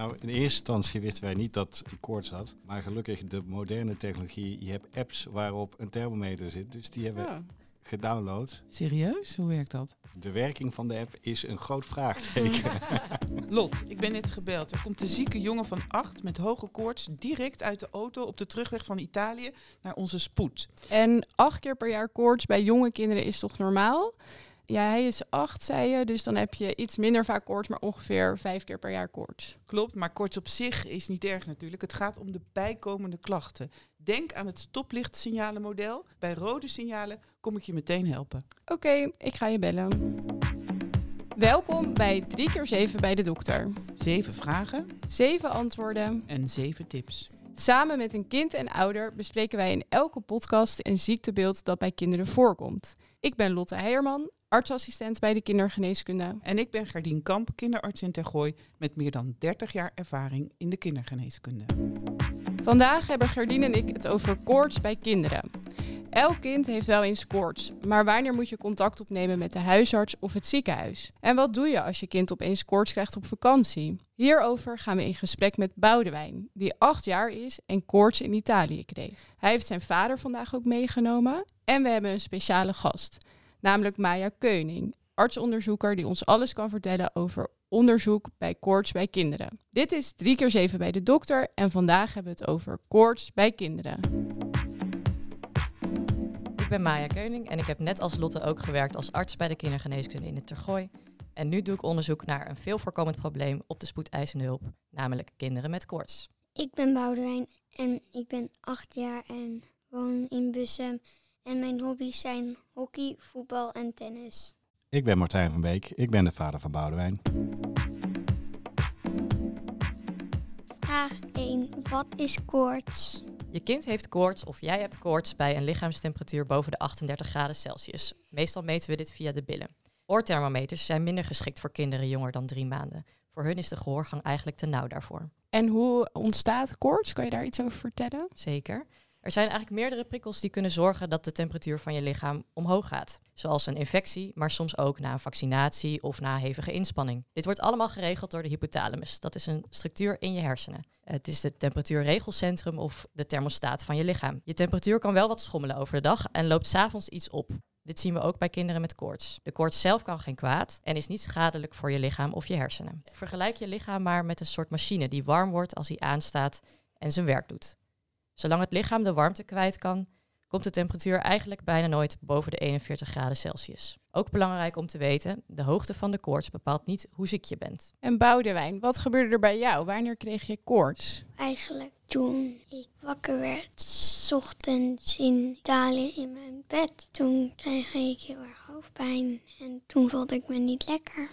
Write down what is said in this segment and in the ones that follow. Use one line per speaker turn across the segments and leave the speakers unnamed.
Nou, in eerste instantie wisten wij niet dat hij koorts had. Maar gelukkig de moderne technologie, je hebt apps waarop een thermometer zit. Dus die hebben we gedownload.
Serieus? Hoe werkt dat?
De werking van de app is een groot vraagteken.
Lot, ik ben net gebeld. Er komt een zieke jongen van acht met hoge koorts direct uit de auto op de terugweg van Italië naar onze spoed.
En acht keer per jaar koorts bij jonge kinderen is toch normaal? Ja, hij is acht, zei je, dus dan heb je iets minder vaak koorts, maar ongeveer vijf keer per jaar koorts.
Klopt, maar koorts op zich is niet erg natuurlijk. Het gaat om de bijkomende klachten. Denk aan het stoplichtsignalenmodel. Bij rode signalen kom ik je meteen helpen.
Oké, ik ga je bellen. Welkom bij 3 keer 7 bij de dokter.
Zeven vragen
Zeven antwoorden.
en zeven tips.
Samen met een kind en ouder bespreken wij in elke podcast een ziektebeeld dat bij kinderen voorkomt. Ik ben Lotte Heijerman, artsassistent bij de kindergeneeskunde.
En ik ben Gardien Kamp, kinderarts in Tergooi met meer dan 30 jaar ervaring in de kindergeneeskunde.
Vandaag hebben Gerdien en ik het over koorts bij kinderen. Elk kind heeft wel eens koorts, maar wanneer moet je contact opnemen met de huisarts of het ziekenhuis? En wat doe je als je kind opeens koorts krijgt op vakantie? Hierover gaan we in gesprek met Boudewijn, die acht jaar is en koorts in Italië kreeg. Hij heeft zijn vader vandaag ook meegenomen en we hebben een speciale gast, namelijk Maya Keuning, artsonderzoeker die ons alles kan vertellen over onderzoek bij koorts bij kinderen. Dit is 3 keer 7 bij de dokter en vandaag hebben we het over koorts bij kinderen.
Ik ben Maya Keuning en ik heb net als Lotte ook gewerkt als arts bij de kindergeneeskunde in het Tergooi. En nu doe ik onderzoek naar een veel voorkomend probleem op de spoedeisende hulp, namelijk kinderen met koorts.
Ik ben Boudewijn en ik ben acht jaar en woon in Bussum. En mijn hobby's zijn hockey, voetbal en tennis.
ik ben Martijn van Beek, ik ben de vader van Boudewijn.
Vraag 1. Wat is koorts?
Je kind heeft koorts of jij hebt koorts bij een lichaamstemperatuur boven de 38 graden Celsius. Meestal meten we dit via de billen. Oorthermometers zijn minder geschikt voor kinderen jonger dan drie maanden. Voor hun is de gehoorgang eigenlijk te nauw daarvoor.
En hoe ontstaat koorts? Kan je daar iets over vertellen?
Zeker. Er zijn eigenlijk meerdere prikkels die kunnen zorgen dat de temperatuur van je lichaam omhoog gaat. Zoals een infectie, maar soms ook na een vaccinatie of na hevige inspanning. Dit wordt allemaal geregeld door de hypothalamus. Dat is een structuur in je hersenen. Het is het temperatuurregelcentrum of de thermostaat van je lichaam. Je temperatuur kan wel wat schommelen over de dag en loopt s'avonds iets op. Dit zien we ook bij kinderen met koorts. De koorts zelf kan geen kwaad en is niet schadelijk voor je lichaam of je hersenen. Vergelijk je lichaam maar met een soort machine die warm wordt als hij aanstaat en zijn werk doet. Zolang het lichaam de warmte kwijt kan, komt de temperatuur eigenlijk bijna nooit boven de 41 graden Celsius. Ook belangrijk om te weten, de hoogte van de koorts bepaalt niet hoe ziek je bent.
En Boudewijn, wat gebeurde er bij jou? Wanneer kreeg je koorts?
Eigenlijk toen ik wakker werd, 's ochtends in Italië in mijn bed. Toen kreeg ik heel erg hoofdpijn en toen voelde ik me niet lekker.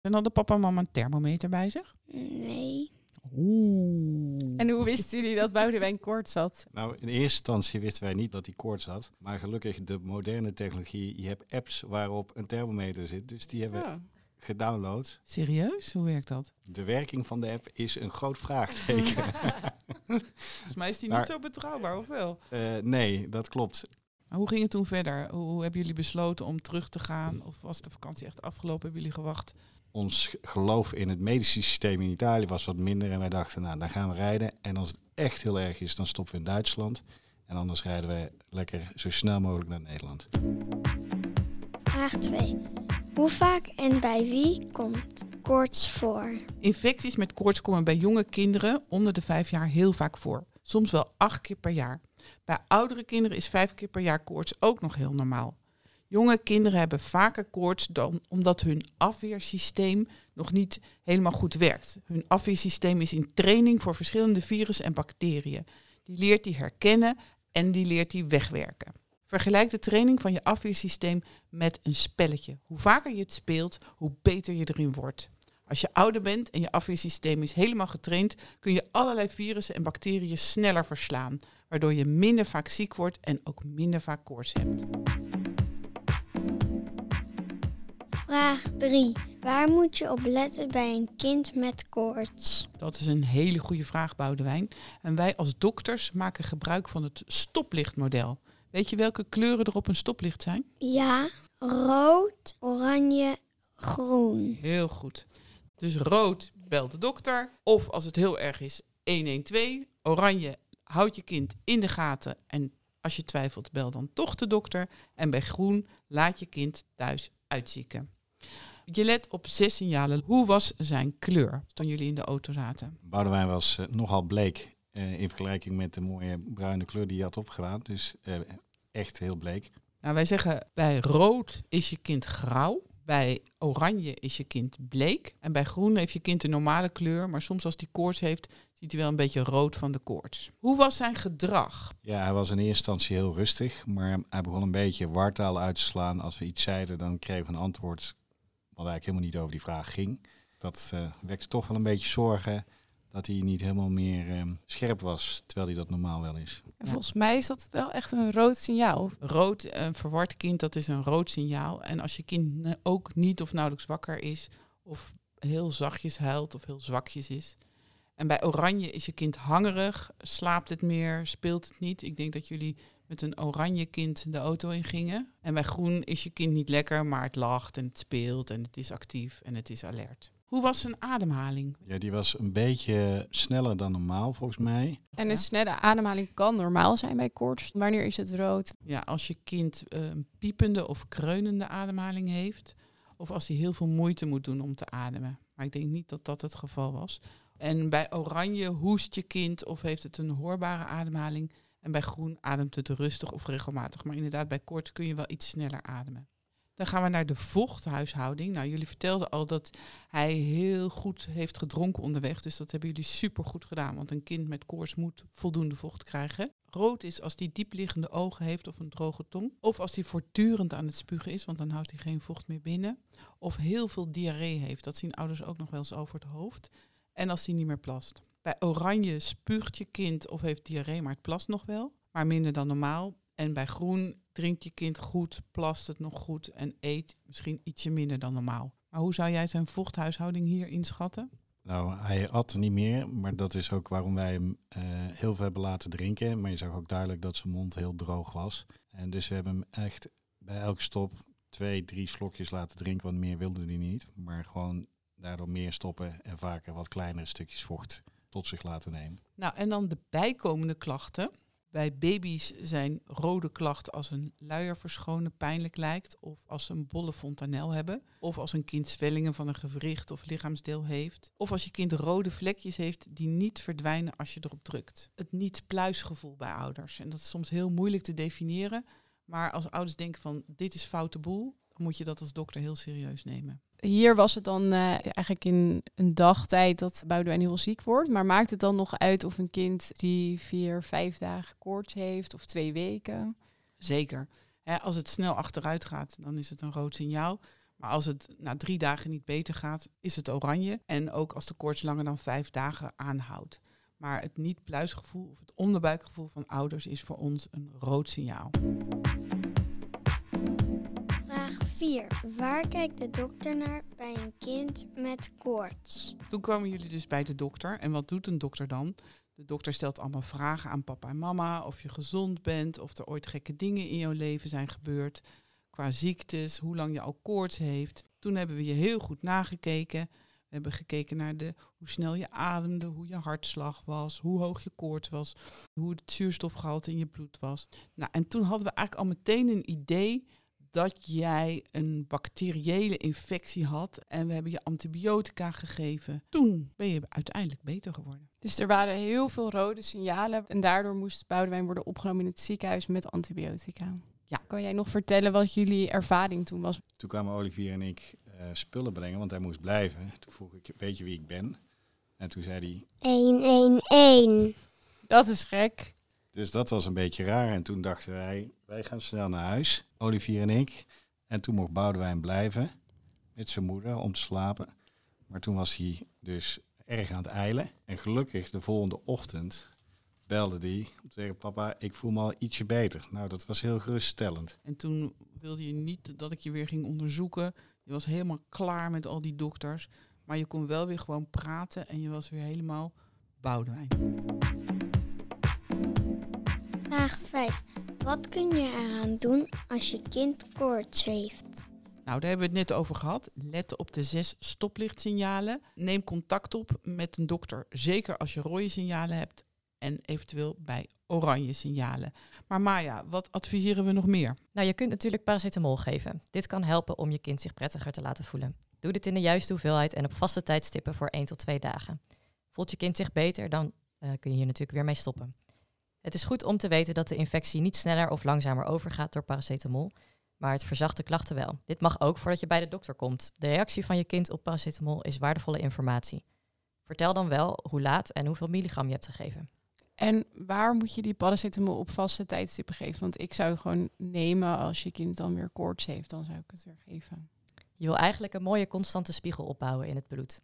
En hadden papa en mama een thermometer bij zich?
Nee.
Oeh.
En hoe wisten jullie dat Boudewijn koorts had?
Nou, in eerste instantie wisten wij niet dat hij koorts had. Maar gelukkig de moderne technologie, je hebt apps waarop een thermometer zit. Dus die hebben we
Oh.
gedownload.
Serieus? Hoe werkt dat?
De werking van de app is een groot vraagteken.
Volgens mij is die
Maar-
niet zo betrouwbaar, of wel?
Eh, nee, dat klopt.
Maar hoe ging het toen verder? Hoe, hoe hebben jullie besloten om terug te gaan? Of was de vakantie echt afgelopen? Hebben jullie gewacht?
Ons geloof in het medische systeem in Italië was wat minder. En wij dachten, nou, dan gaan we rijden. En als het echt heel erg is, dan stoppen we in Duitsland. En anders rijden we lekker zo snel mogelijk naar Nederland.
Vraag 2. Hoe vaak en bij wie komt koorts voor?
Infecties met koorts komen bij jonge kinderen onder de vijf jaar heel vaak voor. Soms wel acht keer per jaar. Bij oudere kinderen is vijf keer per jaar koorts ook nog heel normaal. Jonge kinderen hebben vaker koorts dan omdat hun afweersysteem nog niet helemaal goed werkt. Hun afweersysteem is in training voor verschillende virussen en bacteriën. Die leert die herkennen en die leert die wegwerken. Vergelijk de training van je afweersysteem met een spelletje. Hoe vaker je het speelt, hoe beter je erin wordt. Als je ouder bent en je afweersysteem is helemaal getraind, kun je allerlei virussen en bacteriën sneller verslaan, waardoor je minder vaak ziek wordt en ook minder vaak koorts hebt.
Vraag 3. Waar moet je op letten bij een kind met koorts?
Dat is een hele goede vraag, Boudewijn. En wij als dokters maken gebruik van het stoplichtmodel. Weet je welke kleuren er op een stoplicht zijn?
Ja, rood, oranje, groen.
Heel goed. Dus rood, bel de dokter. Of als het heel erg is, 112. Oranje, houd je kind in de gaten. En als je twijfelt, bel dan toch de dokter. En bij groen, laat je kind thuis uitzieken. Je let op zes signalen. Hoe was zijn kleur toen jullie in de auto zaten?
Boudewijn was eh, nogal bleek eh, in vergelijking met de mooie bruine kleur die hij had opgedaan. Dus eh, echt heel bleek.
Nou, wij zeggen bij rood is je kind grauw. Bij oranje is je kind bleek. En bij groen heeft je kind een normale kleur. Maar soms als hij koorts heeft, ziet hij wel een beetje rood van de koorts. Hoe was zijn gedrag?
Ja, hij was in eerste instantie heel rustig, maar hij begon een beetje wartaal uit te slaan. Als we iets zeiden, dan kregen we een antwoord wat eigenlijk helemaal niet over die vraag ging. Dat uh, wekte toch wel een beetje zorgen dat hij niet helemaal meer uh, scherp was, terwijl hij dat normaal wel is.
En volgens mij is dat wel echt een rood signaal.
Rood, een verward kind, dat is een rood signaal. En als je kind ook niet of nauwelijks wakker is, of heel zachtjes huilt of heel zwakjes is. En bij oranje is je kind hangerig, slaapt het meer, speelt het niet. Ik denk dat jullie met een oranje kind de auto in gingen. En bij groen is je kind niet lekker, maar het lacht en het speelt en het is actief en het is alert. Hoe was zijn ademhaling?
Ja, die was een beetje sneller dan normaal volgens mij.
En een snelle ademhaling kan normaal zijn bij koorts. Wanneer is het rood?
Ja, als je kind eh, een piepende of kreunende ademhaling heeft, of als hij heel veel moeite moet doen om te ademen. Maar ik denk niet dat dat het geval was. En bij oranje hoest je kind of heeft het een hoorbare ademhaling. En bij groen ademt het rustig of regelmatig. Maar inderdaad, bij koorts kun je wel iets sneller ademen. Dan gaan we naar de vochthuishouding. Nou, jullie vertelden al dat hij heel goed heeft gedronken onderweg. Dus dat hebben jullie super goed gedaan. Want een kind met koorts moet voldoende vocht krijgen. Rood is als hij diepliggende ogen heeft of een droge tong. Of als hij voortdurend aan het spugen is, want dan houdt hij geen vocht meer binnen. Of heel veel diarree heeft. Dat zien ouders ook nog wel eens over het hoofd. En als hij niet meer plast. Bij oranje spuugt je kind of heeft diarree, maar het plast nog wel. Maar minder dan normaal. En bij groen drinkt je kind goed, plast het nog goed en eet misschien ietsje minder dan normaal. Maar hoe zou jij zijn vochthuishouding hier inschatten?
Nou, hij at niet meer, maar dat is ook waarom wij hem eh, heel veel hebben laten drinken. Maar je zag ook duidelijk dat zijn mond heel droog was. En dus we hebben hem echt bij elke stop twee, drie slokjes laten drinken, want meer wilde hij niet. Maar gewoon daardoor meer stoppen en vaker wat kleinere stukjes vocht tot zich laten nemen.
Nou, en dan de bijkomende klachten. Bij baby's zijn rode klachten als een luier verschonen pijnlijk lijkt, of als ze een bolle fontanel hebben, of als een kind zwellingen van een gewricht of lichaamsdeel heeft, of als je kind rode vlekjes heeft die niet verdwijnen als je erop drukt. Het niet-pluisgevoel bij ouders. En dat is soms heel moeilijk te definiëren, maar als ouders denken van dit is foute boel, dan moet je dat als dokter heel serieus nemen.
Hier was het dan eh, eigenlijk in een dagtijd dat Boudewijn heel ziek wordt. Maar maakt het dan nog uit of een kind die vier, vijf dagen koorts heeft of twee weken?
Zeker. Als het snel achteruit gaat, dan is het een rood signaal. Maar als het na drie dagen niet beter gaat, is het oranje. En ook als de koorts langer dan vijf dagen aanhoudt. Maar het niet-pluisgevoel of het onderbuikgevoel van ouders is voor ons een rood signaal.
Vraag 4. Waar kijkt de dokter naar bij een kind met koorts?
Toen kwamen jullie dus bij de dokter. En wat doet een dokter dan? De dokter stelt allemaal vragen aan papa en mama. Of je gezond bent, of er ooit gekke dingen in jouw leven zijn gebeurd. Qua ziektes, hoe lang je al koorts heeft. Toen hebben we je heel goed nagekeken. We hebben gekeken naar de, hoe snel je ademde, hoe je hartslag was, hoe hoog je koorts was, hoe het zuurstofgehalte in je bloed was. Nou, en toen hadden we eigenlijk al meteen een idee dat jij een bacteriële infectie had en we hebben je antibiotica gegeven. Toen ben je uiteindelijk beter geworden.
Dus er waren heel veel rode signalen. En daardoor moest Boudewijn worden opgenomen in het ziekenhuis met antibiotica.
Ja.
Kan jij nog vertellen wat jullie ervaring toen was?
Toen kwamen Olivier en ik eh, spullen brengen, want hij moest blijven. Toen vroeg ik, weet je wie ik ben? En toen zei hij,
111.
Dat is gek.
Dus dat was een beetje raar. En toen dachten wij, wij gaan snel naar huis, Olivier en ik. En toen mocht Boudewijn blijven met zijn moeder om te slapen. Maar toen was hij dus erg aan het eilen. En gelukkig de volgende ochtend belde hij om te zeggen, papa, ik voel me al ietsje beter. Nou, dat was heel geruststellend.
En toen wilde je niet dat ik je weer ging onderzoeken. Je was helemaal klaar met al die dokters. Maar je kon wel weer gewoon praten en je was weer helemaal Boudewijn.
Vraag 5. Wat kun je eraan doen als je kind koorts heeft?
Nou, daar hebben we het net over gehad. Let op de zes stoplichtsignalen. Neem contact op met een dokter, zeker als je rode signalen hebt en eventueel bij oranje signalen. Maar Maya, wat adviseren we nog meer?
Nou, je kunt natuurlijk paracetamol geven. Dit kan helpen om je kind zich prettiger te laten voelen. Doe dit in de juiste hoeveelheid en op vaste tijdstippen voor 1 tot 2 dagen. Voelt je kind zich beter, dan uh, kun je hier natuurlijk weer mee stoppen. Het is goed om te weten dat de infectie niet sneller of langzamer overgaat door paracetamol, maar het verzacht de klachten wel. Dit mag ook voordat je bij de dokter komt. De reactie van je kind op paracetamol is waardevolle informatie. Vertel dan wel hoe laat en hoeveel milligram je hebt gegeven.
En waar moet je die paracetamol op vaste tijdstippen geven? Want ik zou gewoon nemen als je kind dan weer koorts heeft, dan zou ik het weer geven.
Je wil eigenlijk een mooie constante spiegel opbouwen in het bloed.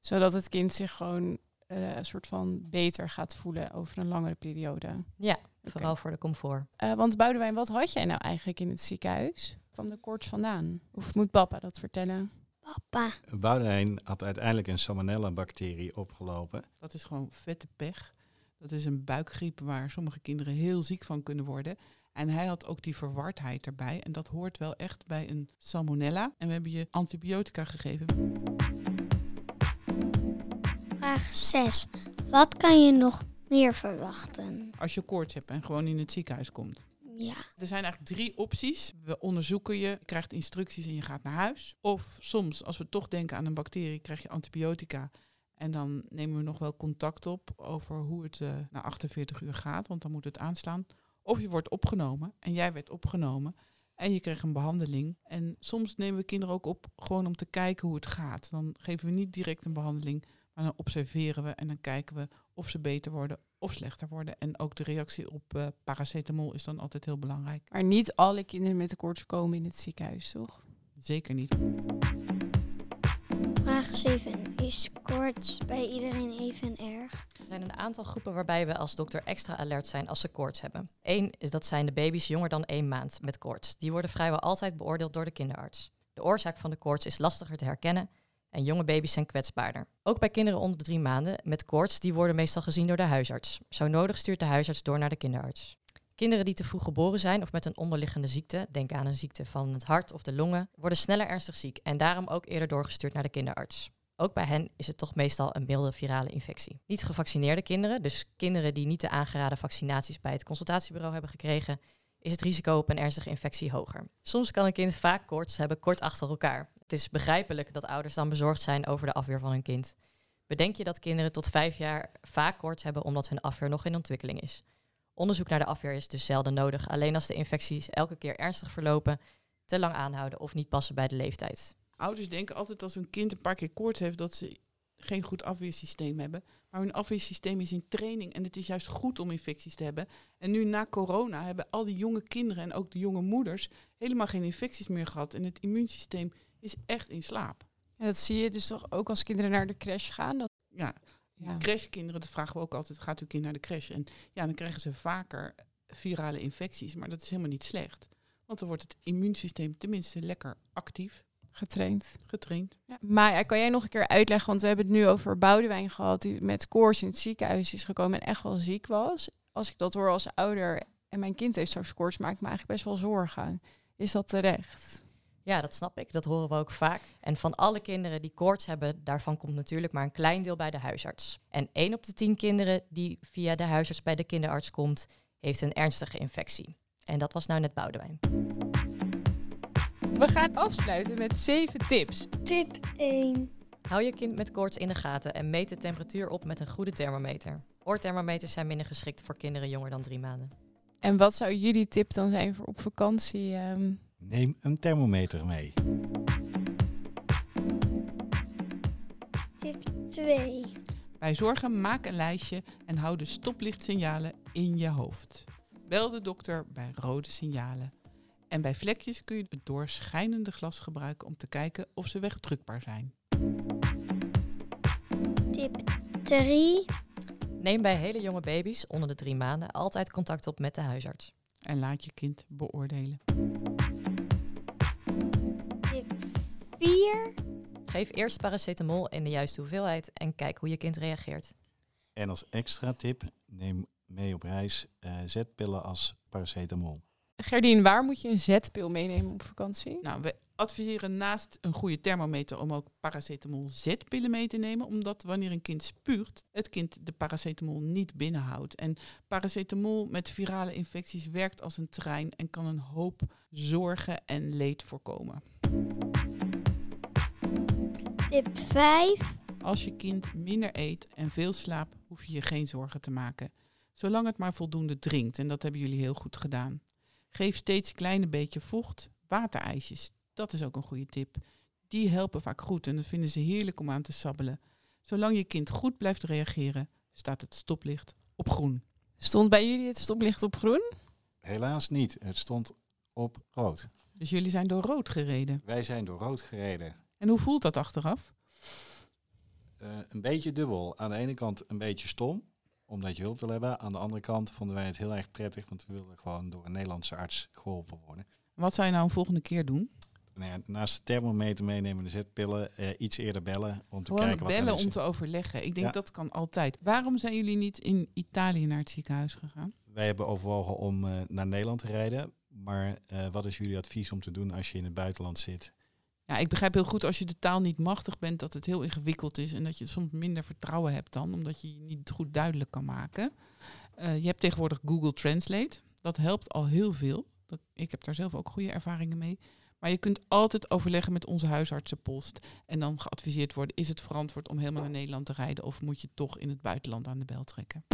Zodat het kind zich gewoon uh, een soort van beter gaat voelen over een langere periode.
Ja, vooral voor de comfort.
Uh, want Boudewijn, wat had jij nou eigenlijk in het ziekenhuis? Kwam de koorts vandaan? Of moet papa dat vertellen?
Papa.
Boudewijn had uiteindelijk een salmonella-bacterie opgelopen.
Dat is gewoon vette pech. Dat is een buikgriep waar sommige kinderen heel ziek van kunnen worden. En hij had ook die verwardheid erbij. En dat hoort wel echt bij een salmonella. En we hebben je antibiotica gegeven.
Vraag 6. Wat kan je nog meer verwachten?
Als je koorts hebt en gewoon in het ziekenhuis komt.
Ja.
Er zijn eigenlijk drie opties. We onderzoeken je, je krijgt instructies en je gaat naar huis. Of soms, als we toch denken aan een bacterie, krijg je antibiotica. En dan nemen we nog wel contact op over hoe het uh, na 48 uur gaat, want dan moet het aanslaan. Of je wordt opgenomen en jij werd opgenomen en je krijgt een behandeling. En soms nemen we kinderen ook op gewoon om te kijken hoe het gaat. Dan geven we niet direct een behandeling, maar dan observeren we en dan kijken we of ze beter worden of slechter worden. En ook de reactie op uh, paracetamol is dan altijd heel belangrijk.
Maar niet alle kinderen met koorts komen in het ziekenhuis, toch?
Zeker niet.
Vraag 7. Is koorts bij iedereen even erg?
Er zijn een aantal groepen waarbij we als dokter extra alert zijn als ze koorts hebben. Eén is dat zijn de baby's jonger dan één maand met koorts. Die worden vrijwel altijd beoordeeld door de kinderarts. De oorzaak van de koorts is lastiger te herkennen en jonge baby's zijn kwetsbaarder. Ook bij kinderen onder de drie maanden met koorts, die worden meestal gezien door de huisarts. Zo nodig stuurt de huisarts door naar de kinderarts. Kinderen die te vroeg geboren zijn of met een onderliggende ziekte, denk aan een ziekte van het hart of de longen, worden sneller ernstig ziek en daarom ook eerder doorgestuurd naar de kinderarts. Ook bij hen is het toch meestal een milde virale infectie. Niet gevaccineerde kinderen, dus kinderen die niet de aangeraden vaccinaties bij het consultatiebureau hebben gekregen, is het risico op een ernstige infectie hoger. Soms kan een kind vaak koorts hebben kort achter elkaar. Het is begrijpelijk dat ouders dan bezorgd zijn over de afweer van hun kind. Bedenk je dat kinderen tot vijf jaar vaak koorts hebben omdat hun afweer nog in ontwikkeling is. Onderzoek naar de afweer is dus zelden nodig, alleen als de infecties elke keer ernstig verlopen, te lang aanhouden of niet passen bij de leeftijd.
Ouders denken altijd als een kind een paar keer koorts heeft dat ze geen goed afweersysteem hebben. Maar hun afweersysteem is in training en het is juist goed om infecties te hebben. En nu na corona hebben al die jonge kinderen en ook de jonge moeders helemaal geen infecties meer gehad. En het immuunsysteem is echt in slaap.
En dat zie je dus toch ook als kinderen naar de crash gaan? Dat...
Ja, ja. crashkinderen, dat vragen we ook altijd, gaat uw kind naar de crash? En ja, dan krijgen ze vaker virale infecties, maar dat is helemaal niet slecht. Want dan wordt het immuunsysteem tenminste lekker actief.
Getraind.
Getraind.
Ja. Maar kan jij nog een keer uitleggen, want we hebben het nu over Boudewijn gehad, die met koorts in het ziekenhuis is gekomen en echt wel ziek was. Als ik dat hoor als ouder en mijn kind heeft straks koorts, maak ik me eigenlijk best wel zorgen. Is dat terecht?
Ja, dat snap ik. Dat horen we ook vaak. En van alle kinderen die koorts hebben, daarvan komt natuurlijk maar een klein deel bij de huisarts. En 1 op de 10 kinderen die via de huisarts bij de kinderarts komt, heeft een ernstige infectie. En dat was nou net Boudewijn.
We gaan afsluiten met 7 tips.
Tip 1.
Hou je kind met koorts in de gaten en meet de temperatuur op met een goede thermometer. Oorthermometers zijn minder geschikt voor kinderen jonger dan drie maanden.
En wat zou jullie tip dan zijn voor op vakantie? Um...
Neem een thermometer mee.
Tip 2.
Bij zorgen maak een lijstje en hou de stoplichtsignalen in je hoofd. Bel de dokter bij rode signalen. En bij vlekjes kun je het doorschijnende glas gebruiken om te kijken of ze wegdrukbaar zijn.
Tip 3.
Neem bij hele jonge baby's onder de drie maanden altijd contact op met de huisarts.
En laat je kind beoordelen.
4.
Geef eerst paracetamol in de juiste hoeveelheid en kijk hoe je kind reageert.
En als extra tip, neem mee op reis uh, zetpillen als paracetamol.
Gerdien, waar moet je een zetpil meenemen op vakantie?
Nou, we, adviseren naast een goede thermometer om ook paracetamol Z-pillen mee te nemen, omdat wanneer een kind spuugt, het kind de paracetamol niet binnenhoudt. En paracetamol met virale infecties werkt als een trein en kan een hoop zorgen en leed voorkomen.
Tip 5.
Als je kind minder eet en veel slaapt, hoef je je geen zorgen te maken. Zolang het maar voldoende drinkt, en dat hebben jullie heel goed gedaan. Geef steeds een klein beetje vocht, waterijsjes. Dat is ook een goede tip. Die helpen vaak goed en dat vinden ze heerlijk om aan te sabbelen. Zolang je kind goed blijft reageren, staat het stoplicht op groen.
Stond bij jullie het stoplicht op groen?
Helaas niet. Het stond op rood.
Dus jullie zijn door rood gereden.
Wij zijn door rood gereden.
En hoe voelt dat achteraf?
Eh, een beetje dubbel. Aan de ene kant een beetje stom, omdat je hulp wil hebben. Aan de andere kant vonden wij het heel erg prettig, want we wilden gewoon door een Nederlandse arts geholpen worden.
Wat zou je nou een volgende keer doen?
Nou ja, naast de thermometer meenemen, de zetpillen, eh, iets eerder bellen om te
Gewoon
kijken wat
bellen om te overleggen. Ik denk
Ja.
dat kan altijd. Waarom zijn jullie niet in Italië naar het ziekenhuis gegaan?
Wij hebben overwogen om eh, naar Nederland te rijden. Maar wat is jullie advies om te doen als je in het buitenland zit?
Ja, ik begrijp heel goed als je de taal niet machtig bent dat het heel ingewikkeld is en dat je soms minder vertrouwen hebt dan, omdat je je niet goed duidelijk kan maken. Eh, je hebt tegenwoordig Google Translate. Dat helpt al heel veel. Dat, ik heb daar zelf ook goede ervaringen mee. Maar je kunt altijd overleggen met onze huisartsenpost en dan geadviseerd worden, is het verantwoord om helemaal naar Nederland te rijden of moet je toch in het buitenland aan de bel trekken?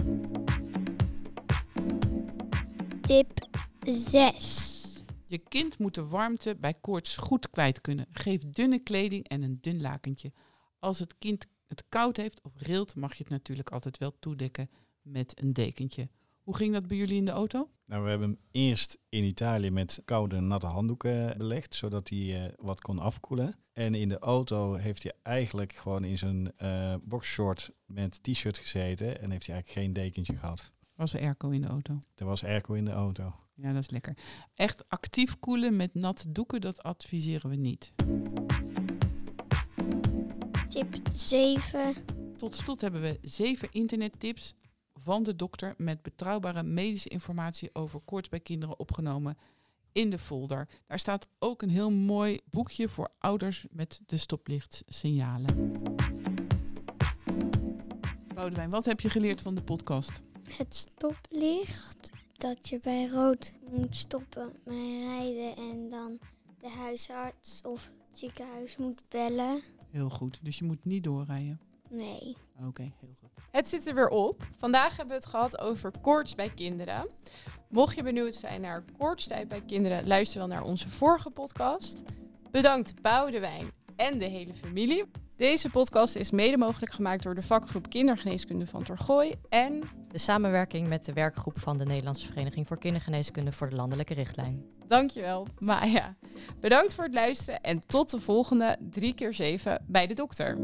Tip 6.
Je kind moet de warmte bij koorts goed kwijt kunnen. Geef dunne kleding en een dun lakentje. Als het kind het koud heeft of rilt, mag je het natuurlijk altijd wel toedekken met een dekentje. Hoe ging dat bij jullie in de auto?
Nou, we hebben hem eerst in Italië met koude natte handdoeken belegd, zodat hij eh, wat kon afkoelen. En in de auto heeft hij eigenlijk gewoon in zijn eh boxshort met t-shirt gezeten en heeft hij eigenlijk geen dekentje gehad.
Was er airco in de auto?
Er was airco in de auto.
Ja, dat is lekker. Echt actief koelen met natte doeken, dat adviseren we niet.
Tip 7.
Tot slot hebben we zeven internettips van de dokter met betrouwbare medische informatie over koorts bij kinderen opgenomen in de folder. Daar staat ook een heel mooi boekje voor ouders met de stoplichtsignalen. Boudewijn, wat heb je geleerd van de podcast?
Het stoplicht. Dat je bij rood moet stoppen met rijden en dan de huisarts of het ziekenhuis moet bellen.
Heel goed, dus je moet niet doorrijden.
Nee.
Oké, heel goed.
Het zit er weer op. Vandaag hebben we het gehad over koorts bij kinderen. Mocht je benieuwd zijn naar koortstijd bij kinderen, luister dan naar onze vorige podcast. Bedankt Boudewijn en de hele familie. Deze podcast is mede mogelijk gemaakt door de vakgroep Kindergeneeskunde van Torgooi en
De samenwerking met de werkgroep van de Nederlandse Vereniging voor Kindergeneeskunde voor de landelijke richtlijn.
dankjewel Maya. Bedankt voor het luisteren en tot de volgende 3 keer 7 bij de dokter.